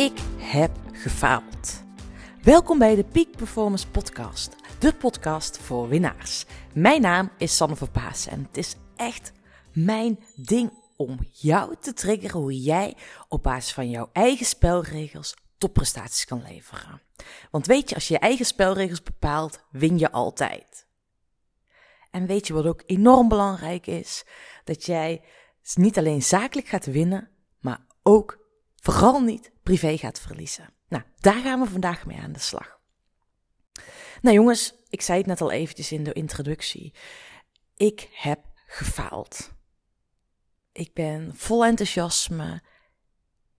Ik heb gefaald. Welkom bij de Peak Performance Podcast, de podcast voor winnaars. Mijn naam is Sanne Verpaas en het is echt mijn ding om jou te triggeren hoe jij op basis van jouw eigen spelregels topprestaties kan leveren. Want weet je, als je je eigen spelregels bepaalt, win je altijd. En weet je wat ook enorm belangrijk is? Dat jij niet alleen zakelijk gaat winnen, maar ook vooral niet privé gaat verliezen. Nou, daar gaan we vandaag mee aan de slag. Nou jongens, ik zei het net al eventjes in de introductie. Ik heb gefaald. Ik ben vol enthousiasme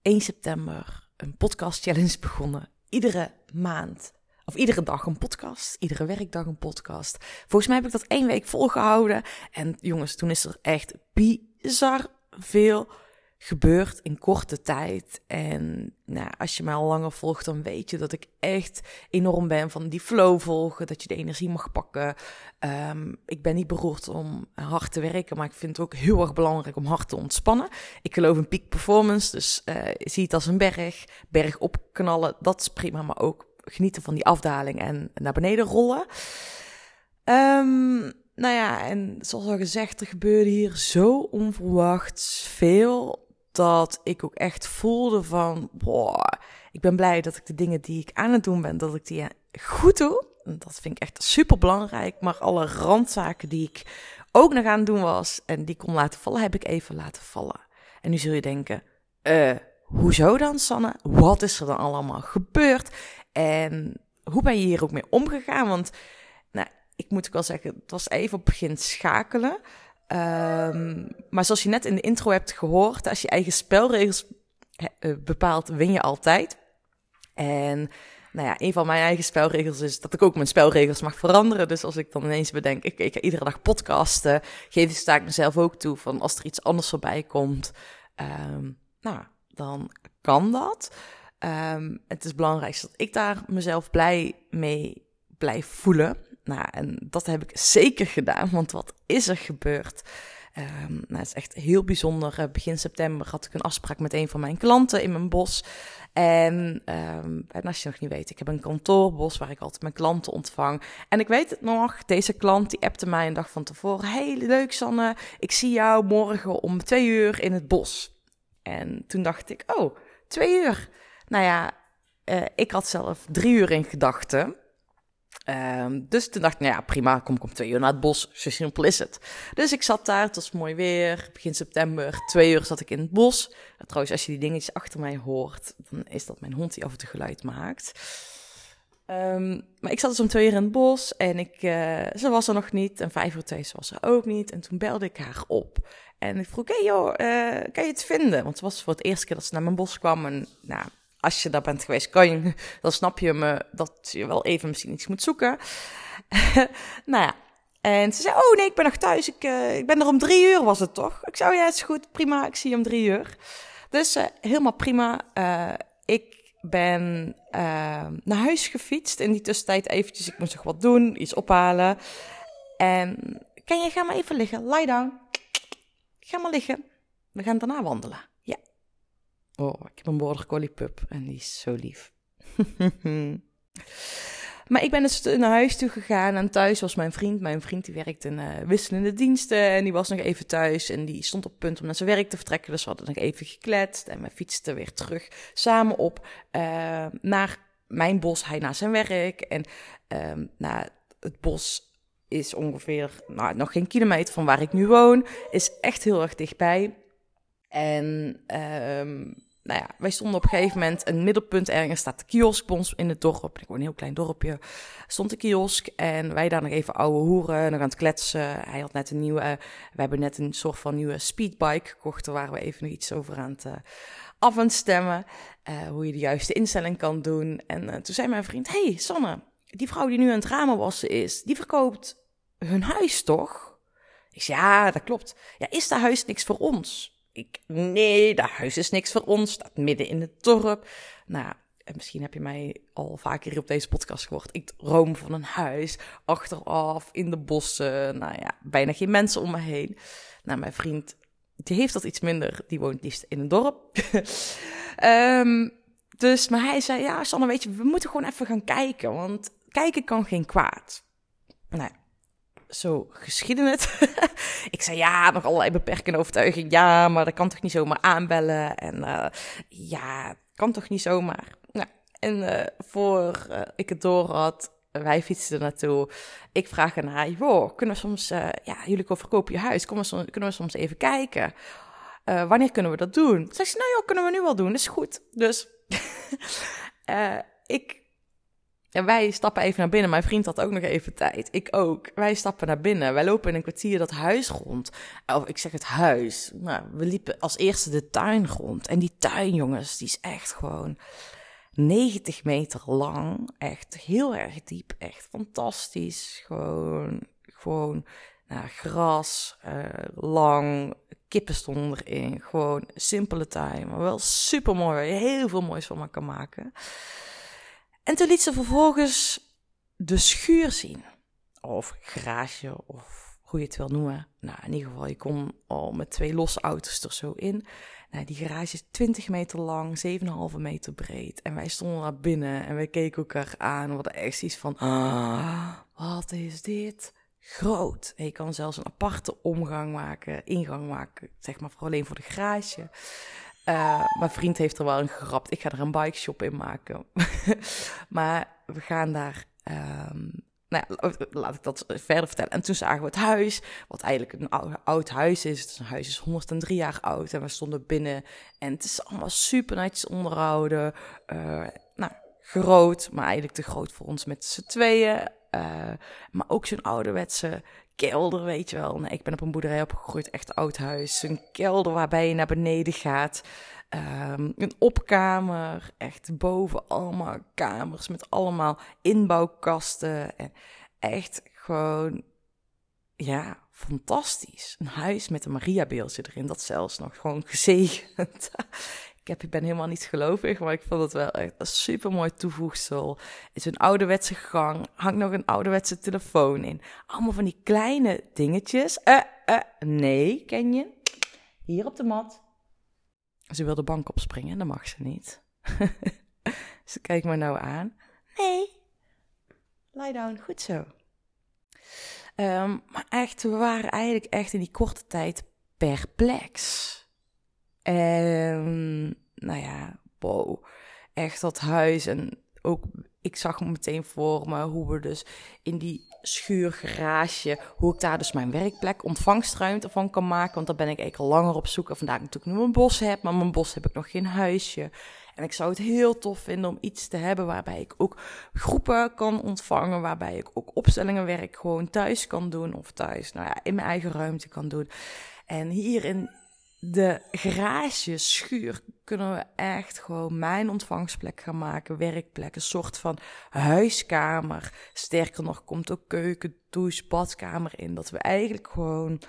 1 september een podcast challenge begonnen. Iedere maand, of iedere dag een podcast, iedere werkdag een podcast. Volgens mij heb ik dat één week volgehouden. En jongens, toen is er echt bizar veel gebeurt in korte tijd. En nou, als je mij al langer volgt, dan weet je dat ik echt enorm ben van die flow volgen. Dat je de energie mag pakken. Um, ik ben niet beroerd om hard te werken, maar ik vind het ook heel erg belangrijk om hard te ontspannen. Ik geloof in peak performance, dus uh, zie het als een berg. Berg opknallen, dat is prima, maar ook genieten van die afdaling en naar beneden rollen. Um, nou ja, en zoals al gezegd, er gebeurde hier zo onverwachts veel dat ik ook echt voelde van, boah, ik ben blij dat ik de dingen die ik aan het doen ben, dat ik die goed doe. Dat vind ik echt super belangrijk. Maar alle randzaken die ik ook nog aan het doen was en die kon laten vallen, heb ik even laten vallen. En nu zul je denken, eh, hoezo dan, Sanne? Wat is er dan allemaal gebeurd? En hoe ben je hier ook mee omgegaan? Want, nou, ik moet ook wel zeggen, het was even op begin schakelen. Um, maar zoals je net in de intro hebt gehoord, als je eigen spelregels uh, bepaalt, win je altijd. En nou ja, een van mijn eigen spelregels is dat ik ook mijn spelregels mag veranderen. Dus als ik dan ineens bedenk, ik, ik ga iedere dag podcasten, geef sta ik mezelf ook toe van als er iets anders voorbij komt, um, nou, dan kan dat. Um, het is belangrijk dat ik daar mezelf blij mee blijf voelen. Nou, en dat heb ik zeker gedaan, want wat is er gebeurd? Um, nou, het is echt heel bijzonder. Uh, begin september had ik een afspraak met een van mijn klanten in mijn bos. En, um, en als je nog niet weet, ik heb een kantoorbos waar ik altijd mijn klanten ontvang. En ik weet het nog, deze klant die appte mij een dag van tevoren. Hey, leuk Sanne, ik zie jou morgen om twee uur in het bos. En toen dacht ik, oh, twee uur. Nou ja, uh, ik had zelf drie uur in gedachten. Um, dus toen dacht ik, nou ja, prima, kom ik om twee uur naar het bos. Zo simpel is het. Dus ik zat daar, het was mooi weer. Begin september, twee uur zat ik in het bos. trouwens, als je die dingetjes achter mij hoort, dan is dat mijn hond die af en toe geluid maakt. Um, maar ik zat dus om twee uur in het bos en ik, uh, ze was er nog niet. En vijf uur twee was er ook niet. En toen belde ik haar op. En ik vroeg, hé hey joh, uh, kan je het vinden? Want het was voor het eerste keer dat ze naar mijn bos kwam. En nou, als je daar bent geweest, kan je, dan snap je me dat je wel even misschien iets moet zoeken. nou ja. En ze zei, oh nee, ik ben nog thuis. Ik, uh, ik ben er om drie uur, was het toch? Ik zei, oh ja, is goed, prima, ik zie je om drie uur. Dus uh, helemaal prima. Uh, ik ben naar huis gefietst. In die tussentijd eventjes, ik moest nog wat doen, iets ophalen. En kan je, ga maar even liggen, lie down. Ga maar liggen. We gaan daarna wandelen. Oh, ik heb een border collie pup en die is zo lief. maar ik ben dus naar huis toe gegaan en thuis was mijn vriend. Mijn vriend die werkt in uh, wisselende diensten en die was nog even thuis en die stond op punt om naar zijn werk te vertrekken. Dus we hadden nog even gekletst en we fietsten weer terug samen op uh, naar mijn bos, hij naar zijn werk. En uh, het bos is ongeveer nou, nog geen kilometer van waar ik nu woon. Is echt heel erg dichtbij. En um, nou ja, wij stonden op een gegeven moment een middelpunt ergens staat de kiosk in het dorp. Ik woon een heel klein dorpje. Stond de kiosk en wij daar nog even ouwe hoeren, nog aan het kletsen. Hij had net een nieuwe, we hebben net een soort van nieuwe speedbike gekocht. Daar waren we even nog iets over aan het uh, af aan het stemmen. Uh, hoe je de juiste instelling kan doen. En toen zei mijn vriend, hey Sanne, die vrouw die nu aan het ramen wassen is, die verkoopt hun huis toch? Ik zei, ja, dat klopt. Ja, is dat huis niks voor ons? Ik, nee, dat huis is niks voor ons, staat midden in het dorp. Nou, en misschien heb je mij al vaker op deze podcast gehoord. Ik droom van een huis, achteraf, in de bossen. Nou ja, bijna geen mensen om me heen. Nou, mijn vriend, die heeft dat iets minder. Die woont liefst in een dorp. um, dus, maar hij zei, ja, Sanne, weet je, we moeten gewoon even gaan kijken, want kijken kan geen kwaad. Nou, zo geschieden het. ik zei, ja, nog allerlei beperkende overtuiging. Ja, maar dat kan toch niet zomaar aanbellen? En uh, ja, kan toch niet zomaar? Nou, en uh, voor uh, ik het door had, wij fietsen er naartoe. Ik vraag ernaar, joh, kunnen we soms, ja, jullie verkopen je huis, kunnen we soms, kunnen we soms even kijken? wanneer kunnen we dat doen? Zeg ze, nou joh, kunnen we nu wel doen, dat is goed. Dus ik en wij stappen even naar binnen. Mijn vriend had ook nog even tijd. Ik ook. Wij stappen naar binnen. Wij lopen in een kwartier dat huis rond. Of ik zeg het huis. Nou, we liepen als eerste de tuin rond. En die tuin, jongens, die is echt gewoon 90 meter lang. Echt heel erg diep. Echt fantastisch. Gewoon, gewoon nou, gras, uh, lang, kippen stonden erin. Gewoon simpele tuin, maar wel super mooi. Heel veel moois van kan maken. En toen liet ze vervolgens de schuur zien. Of garage, of hoe je het wil noemen. Nou, in ieder geval, je kon al met twee losse auto's er zo in. Nou, die garage is 20 meter lang, 7,5 meter breed. En wij stonden naar binnen en wij keken elkaar aan. We hadden echt iets van, ah, wat is dit? Groot. En je kan zelfs een aparte omgang maken, ingang maken, zeg maar voor alleen voor de garage. Uh, mijn vriend heeft er wel een gerapt. Ik ga er een bike shop in maken. maar we gaan daar. Um, nou ja, laat ik dat verder vertellen. En toen zagen we het huis, wat eigenlijk een oud, huis is. Het huis is 103 jaar oud en we stonden binnen. En het is allemaal super netjes onderhouden. Uh, nou, groot, maar eigenlijk te groot voor ons met z'n tweeën. Uh, maar ook zo'n ouderwetse kelder, weet je wel. Ik ben op een boerderij opgegroeid, echt oud huis. Een kelder waarbij je naar beneden gaat. Um, een opkamer, echt boven allemaal kamers met allemaal inbouwkasten. En echt gewoon, ja, fantastisch. Een huis met een Mariabeeldje erin, dat zelfs nog gewoon gezegend. Ik, heb, ik ben helemaal niet gelovig, maar ik vond het wel echt een super mooi toevoegsel. Is een ouderwetse gang, hangt nog een ouderwetse telefoon in. Allemaal van die kleine dingetjes. Eh, uh, nee, ken je? Hier op de mat. Ze wil de bank opspringen, dat mag ze niet. ze kijkt me nou aan. Nee. Lie down, goed zo. Um, maar echt, we waren eigenlijk echt in die korte tijd perplex. En nou ja, wow, echt dat huis. En ook, ik zag me meteen voor me hoe we dus in die schuurgarage, hoe ik daar dus mijn werkplek, ontvangstruimte van kan maken. Want daar ben ik eigenlijk al langer op zoek. En vandaag natuurlijk nu een bos heb, maar mijn bos heb ik nog geen huisje. En ik zou het heel tof vinden om iets te hebben waarbij ik ook groepen kan ontvangen, waarbij ik ook opstellingenwerk gewoon thuis kan doen of thuis, nou ja, in mijn eigen ruimte kan doen. En hier in de garage, schuur, kunnen we echt gewoon mijn ontvangstplek gaan maken, werkplek, een soort van huiskamer. Sterker nog, komt ook keuken, douche, badkamer in. Dat we eigenlijk gewoon,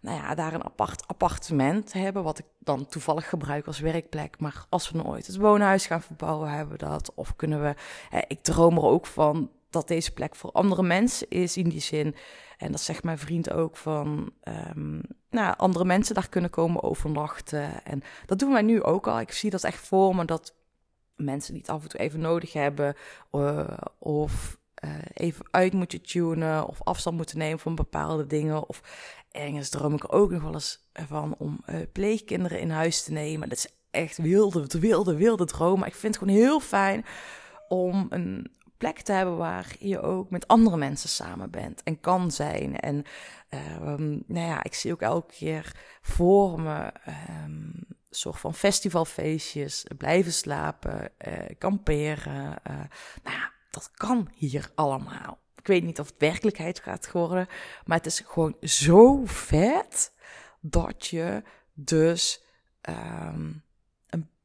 nou ja, daar een apart appartement hebben, wat ik dan toevallig gebruik als werkplek. Maar als we nooit het woonhuis gaan verbouwen, hebben we dat. Of kunnen we, ik droom er ook van dat deze plek voor andere mensen is in die zin. En dat zegt mijn vriend ook van, um, nou, andere mensen daar kunnen komen overnachten. En dat doen wij nu ook al. Ik zie dat echt voor me dat mensen die het af en toe even nodig hebben, uh, of uh, even uit moeten tunen, of afstand moeten nemen van bepaalde dingen. Of ergens droom ik er ook nog wel eens van om uh, pleegkinderen in huis te nemen. Dat is echt wilde, wilde, wilde droom. Maar ik vind het gewoon heel fijn om een plek te hebben waar je ook met andere mensen samen bent en kan zijn. En um, nou ja, ik zie ook elke keer voor me um, soort van festivalfeestjes, blijven slapen, uh, kamperen. Uh, nou ja, dat kan hier allemaal. Ik weet niet of het werkelijkheid gaat worden, maar het is gewoon zo vet dat je dus um,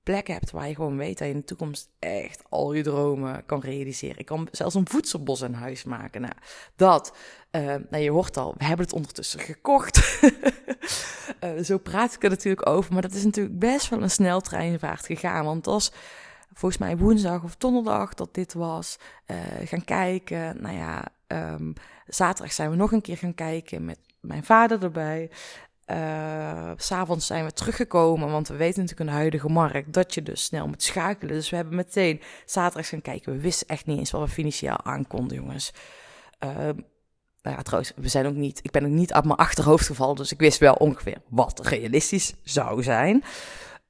plek hebt waar je gewoon weet dat je in de toekomst echt al je dromen kan realiseren. Ik kan zelfs een voedselbos in huis maken. Nou, dat, uh, nou, je hoort al, we hebben het ondertussen gekocht. uh, zo praat ik er natuurlijk over, maar dat is natuurlijk best wel een sneltreinvaart gegaan. Want als volgens mij woensdag of donderdag dat dit was, uh, gaan kijken. Nou ja, um, zaterdag zijn we nog een keer gaan kijken met mijn vader erbij. Uh, S'avonds zijn we teruggekomen, want we weten natuurlijk in de huidige markt dat je dus snel moet schakelen. Dus we hebben meteen zaterdag gaan kijken. We wisten echt niet eens wat we financieel aankonden, jongens. Uh, nou ja, trouwens, we zijn ook niet, ik ben ook niet uit mijn achterhoofd gevallen, dus ik wist wel ongeveer wat realistisch zou zijn.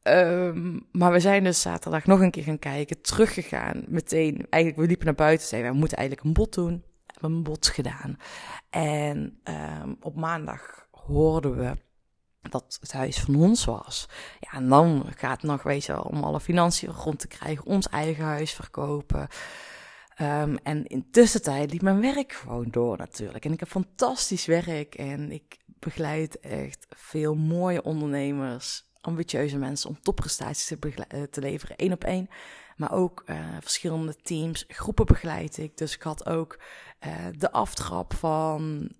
Um, maar we zijn dus zaterdag nog een keer gaan kijken, teruggegaan. Meteen, eigenlijk, we liepen naar buiten, zeiden we moeten eigenlijk een bot doen. We hebben een bot gedaan. En um, op maandag hoorden we dat het huis van ons was. Ja, en dan gaat het nog, weet je om alle financiën rond te krijgen, ons eigen huis verkopen. Um, en intussen tijd liep mijn werk gewoon door natuurlijk. En ik heb fantastisch werk en ik begeleid echt veel mooie ondernemers, ambitieuze mensen om topprestaties te, eh, te leveren, één op één. Maar ook uh, verschillende teams, groepen begeleid ik. Dus ik had ook uh, de aftrap van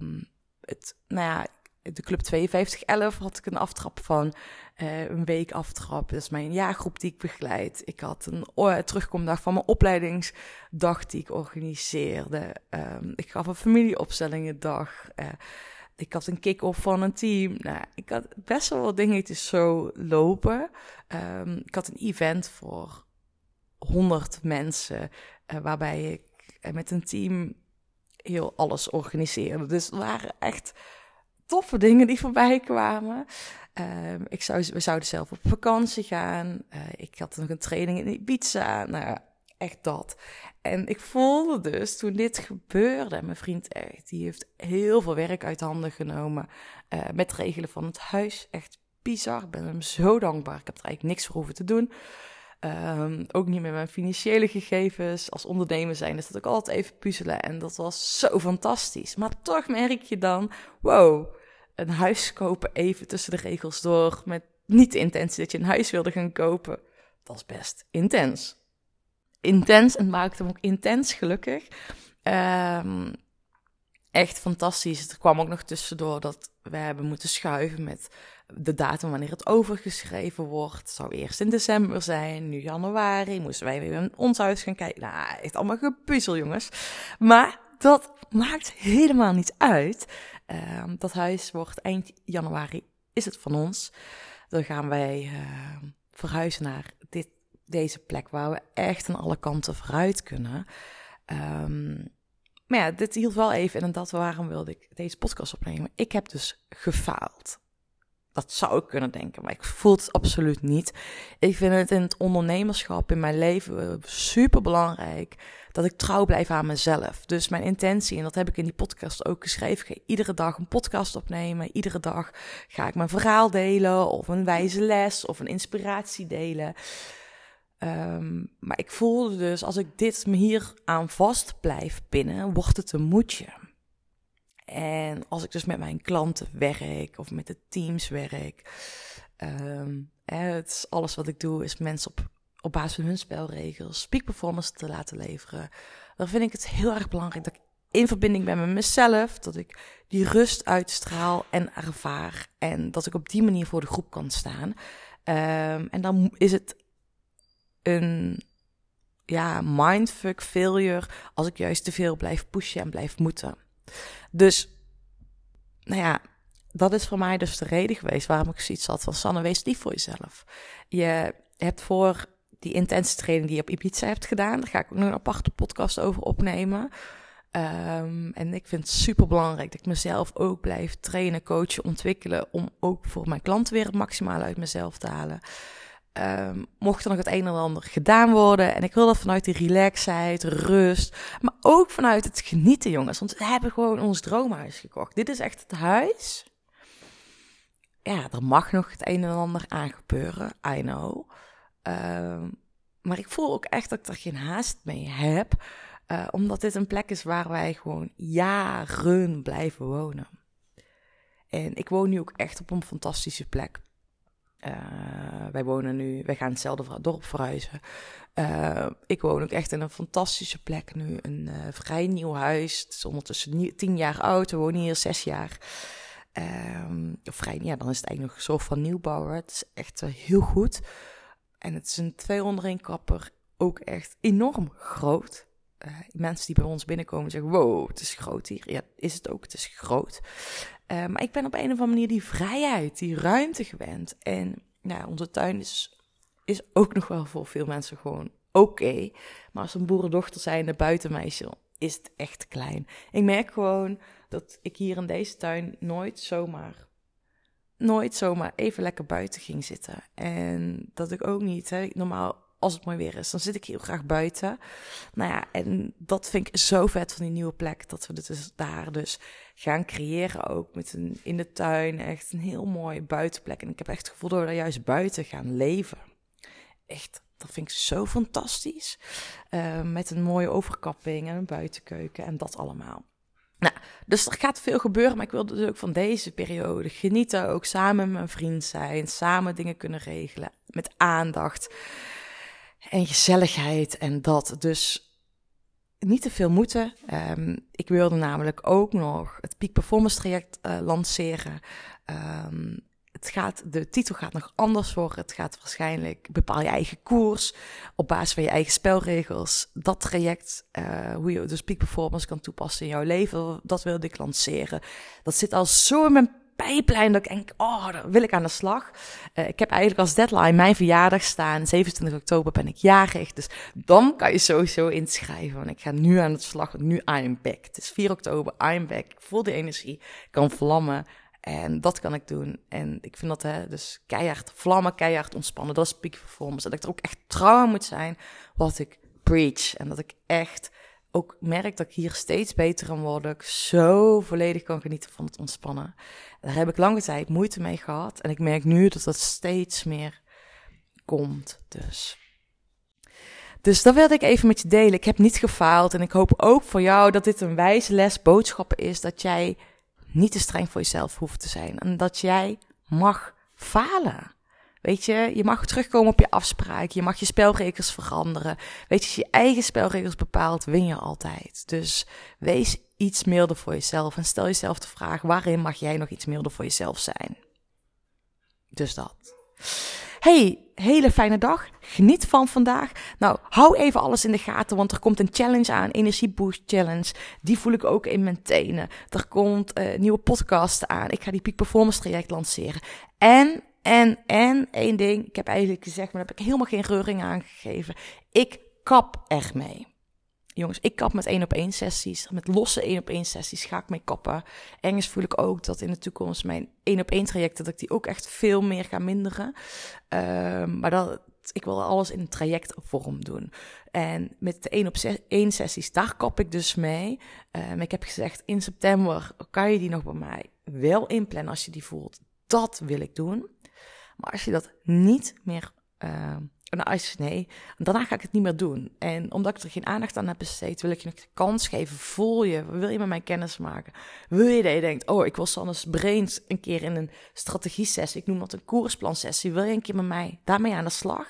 um, het, nou ja, de Club 5211 had ik een aftrap van uh, een week aftrap. Dat is mijn jaargroep die ik begeleid. Ik had een uh, terugkomdag van mijn opleidingsdag die ik organiseerde. Um, ik gaf een familieopstellingendag. Uh, ik had een kick-off van een team. Nou, ik had best wel wat dingetjes zo lopen. Um, ik had een event voor 100 mensen, waarbij ik met een team heel alles organiseerde. Dus het waren echt toffe dingen die voorbij kwamen. Um, ik zou, we zouden zelf op vakantie gaan. Uh, ik had nog een training in Ibiza. Nou echt dat. En ik voelde dus toen dit gebeurde, mijn vriend echt, die heeft heel veel werk uit handen genomen uh, met regelen van het huis. Echt bizar. Ik ben hem zo dankbaar. Ik heb er eigenlijk niks voor hoeven te doen. Um, ook niet met mijn financiële gegevens. Als ondernemer zijn is dat ook altijd even puzzelen. En dat was zo fantastisch. Maar toch merk je dan, wow, een huis kopen even tussen de regels door. Met niet de intentie dat je een huis wilde gaan kopen. Dat is best intens. Intens en maakte hem ook intens gelukkig. Um, echt fantastisch. Er kwam ook nog tussendoor dat we hebben moeten schuiven met de datum wanneer het overgeschreven wordt. Het zou eerst in december zijn, nu januari. Moesten wij weer in ons huis gaan kijken. Nou, echt allemaal gepuzzel, jongens. Maar dat maakt helemaal niet uit. Uh, dat huis wordt eind januari, is het van ons. Dan gaan wij uh, verhuizen naar dit, deze plek waar we echt aan alle kanten vooruit kunnen. Um, maar ja, dit hield wel even en dat waarom wilde ik deze podcast opnemen. Ik heb dus gefaald. Dat zou ik kunnen denken, maar ik voel het absoluut niet. Ik vind het in het ondernemerschap in mijn leven super belangrijk dat ik trouw blijf aan mezelf. Dus mijn intentie, en dat heb ik in die podcast ook geschreven, ik iedere dag een podcast opnemen. Iedere dag ga ik mijn verhaal delen, of een wijze les, of een inspiratie delen. Um, maar ik voelde dus, als ik dit hier aan vast blijf pinnen, wordt het een moedje. En als ik dus met mijn klanten werk of met de teams werk, um, het is alles wat ik doe is mensen op, op basis van hun spelregels peak performance te laten leveren. Dan vind ik het heel erg belangrijk dat ik in verbinding ben met mezelf, dat ik die rust uitstraal en ervaar en dat ik op die manier voor de groep kan staan. Um, en dan is het een ja, mindfuck failure als ik juist te veel blijf pushen en blijf moeten. Dus, nou ja, dat is voor mij dus de reden geweest waarom ik zoiets had van Sanne, wees lief voor jezelf. Je hebt voor die intense training die je op Ibiza hebt gedaan, daar ga ik ook nog een aparte podcast over opnemen. Um, en ik vind het super belangrijk dat ik mezelf ook blijf trainen, coachen, ontwikkelen. Om ook voor mijn klanten weer het maximale uit mezelf te halen. Um, mocht er nog het een en ander gedaan worden. En ik wil dat vanuit die relaxheid, rust. Maar ook vanuit het genieten, jongens. Want we hebben gewoon ons droomhuis gekocht. Dit is echt het huis. Ja, er mag nog het een en ander aan gebeuren. I know. Um, maar ik voel ook echt dat ik er geen haast mee heb. Uh, omdat dit een plek is waar wij gewoon jaren blijven wonen. En ik woon nu ook echt op een fantastische plek. Uh, wij wonen nu, wij gaan hetzelfde dorp verhuizen. Uh, ik woon ook echt in een fantastische plek nu. Een uh, vrij nieuw huis. Het is ondertussen tien jaar oud. We wonen hier zes jaar. Um, vrij, ja, dan is het eigenlijk nog soort van nieuwbouwer. Het is echt heel goed. En het is een 201 kapper. Ook echt enorm groot. Uh, mensen die bij ons binnenkomen zeggen: Wow, het is groot hier. Ja, is het ook, het is groot. Uh, maar ik ben op een of andere manier die vrijheid, die ruimte gewend. En nou, onze tuin is, is ook nog wel voor veel mensen gewoon oké. Maar als een boerendochter zijn, de buitenmeisje, is het echt klein. Ik merk gewoon dat ik hier in deze tuin nooit zomaar, nooit zomaar even lekker buiten ging zitten. En dat ik ook niet, hè, normaal als het mooi weer is, dan zit ik heel graag buiten. Nou ja, en dat vind ik zo vet van die nieuwe plek, dat we het dus daar dus gaan creëren ook met een in de tuin, echt een heel mooi buitenplek. En ik heb echt het gevoel dat we daar juist buiten gaan leven. Echt dat vind ik zo fantastisch. Uh, met een mooie overkapping en een buitenkeuken en dat allemaal. Nou, dus er gaat veel gebeuren, maar ik wil dus ook van deze periode genieten. Ook samen met mijn vriend zijn, samen dingen kunnen regelen. Met aandacht en gezelligheid en dat. Dus niet te veel moeten. Um, ik wilde namelijk ook nog het Peak Performance traject uh, lanceren. Um, het gaat, de titel gaat nog anders worden. Het gaat waarschijnlijk bepaal je eigen koers op basis van je eigen spelregels. Dat traject, uh, hoe je dus peak performance kan toepassen in jouw leven, dat wilde ik lanceren. Dat zit al zo in mijn pijplijn dat ik denk, oh, daar wil ik aan de slag. Uh, ik heb eigenlijk als deadline mijn verjaardag staan. 27 oktober ben ik jarig, dus dan kan je sowieso inschrijven. Want ik ga nu aan de slag, nu I'm back. Het is 4 oktober, I'm back. Ik voel de energie, kan vlammen. En dat kan ik doen. En ik vind dat hè, dus keihard vlammen, keihard ontspannen. Dat is peak performance. Dat ik er ook echt trouw moet zijn wat ik preach. En dat ik echt ook merk dat ik hier steeds beter aan word. Dat ik zo volledig kan genieten van het ontspannen. daar heb ik lange tijd moeite mee gehad. En ik merk nu dat dat steeds meer komt. Dus. Dus dat wilde ik even met je delen. Ik heb niet gefaald. En ik hoop ook voor jou dat dit een wijze les boodschappen is. Dat jij niet te streng voor jezelf hoeft te zijn. En dat jij mag falen. Weet je, je mag terugkomen op je afspraak. Je mag je spelregels veranderen. Weet je, als je eigen spelregels bepaalt, win je altijd. Dus wees iets milder voor jezelf. En stel jezelf de vraag: waarin mag jij nog iets milder voor jezelf zijn? Dus dat. Hey, hele fijne dag. Geniet van vandaag. Nou, hou even alles in de gaten, want er komt een challenge aan, Energie Boost Challenge. Die voel ik ook in mijn tenen. Er komt uh, nieuwe podcast aan. Ik ga die Peak Performance traject lanceren. En, en, en, één ding. Ik heb eigenlijk gezegd, maar daar heb ik helemaal geen reuring aangegeven. Ik kap echt mee. Jongens, ik kap met één op één sessies. Met losse één op één sessies ga ik mee kappen. Engels voel ik ook dat in de toekomst mijn één op één trajecten, dat ik die ook echt veel meer ga minderen. Um, maar dat, ik wil alles in trajectvorm doen. En met de één op één sessies, daar kap ik dus mee. Um, ik heb gezegd, in september kan je die nog bij mij wel inplannen als je die voelt. Dat wil ik doen. Maar als je dat niet meer... Uh, nou, als nee, daarna ga ik het niet meer doen. En omdat ik er geen aandacht aan heb besteed, wil ik je de kans geven. Voel je, wil je met mij kennis maken? Wil je dat je denkt, oh, ik wil Sannes Brains een keer in een strategie-sessie, ik noem dat een koersplansessie. Wil je een keer met mij daarmee aan de slag?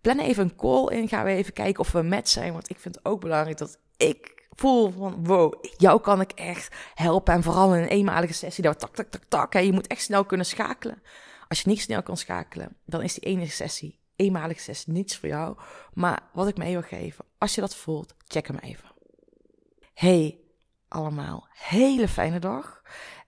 Plan even een call in, gaan we even kijken of we met zijn. Want ik vind het ook belangrijk dat ik voel van, wow, jou kan ik echt helpen. En vooral in een eenmalige sessie, dat tak, tak, tak, tak. Hè. Je moet echt snel kunnen schakelen. Als je niet snel kan schakelen, dan is die ene sessie eenmalig sessie niets voor jou. Maar wat ik mee wil geven, als je dat voelt, check hem even. Hey allemaal, hele fijne dag.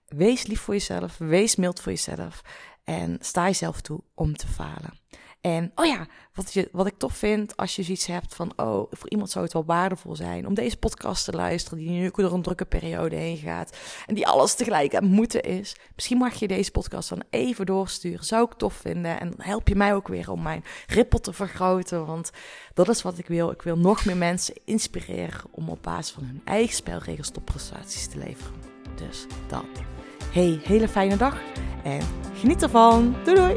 Wees lief voor jezelf, wees mild voor jezelf en sta jezelf toe om te falen. En oh ja, wat, je, wat ik tof vind als je zoiets hebt van, oh, voor iemand zou het wel waardevol zijn om deze podcast te luisteren, die nu door een drukke periode heen gaat en die alles tegelijk aan moeten is. Misschien mag je deze podcast dan even doorsturen. Zou ik tof vinden. En dan help je mij ook weer om mijn rippel te vergroten, want dat is wat ik wil. Ik wil nog meer mensen inspireren om op basis van hun eigen spelregels topprestaties te leveren. Dus dat. Hey, hele fijne dag en geniet ervan. Doei doei!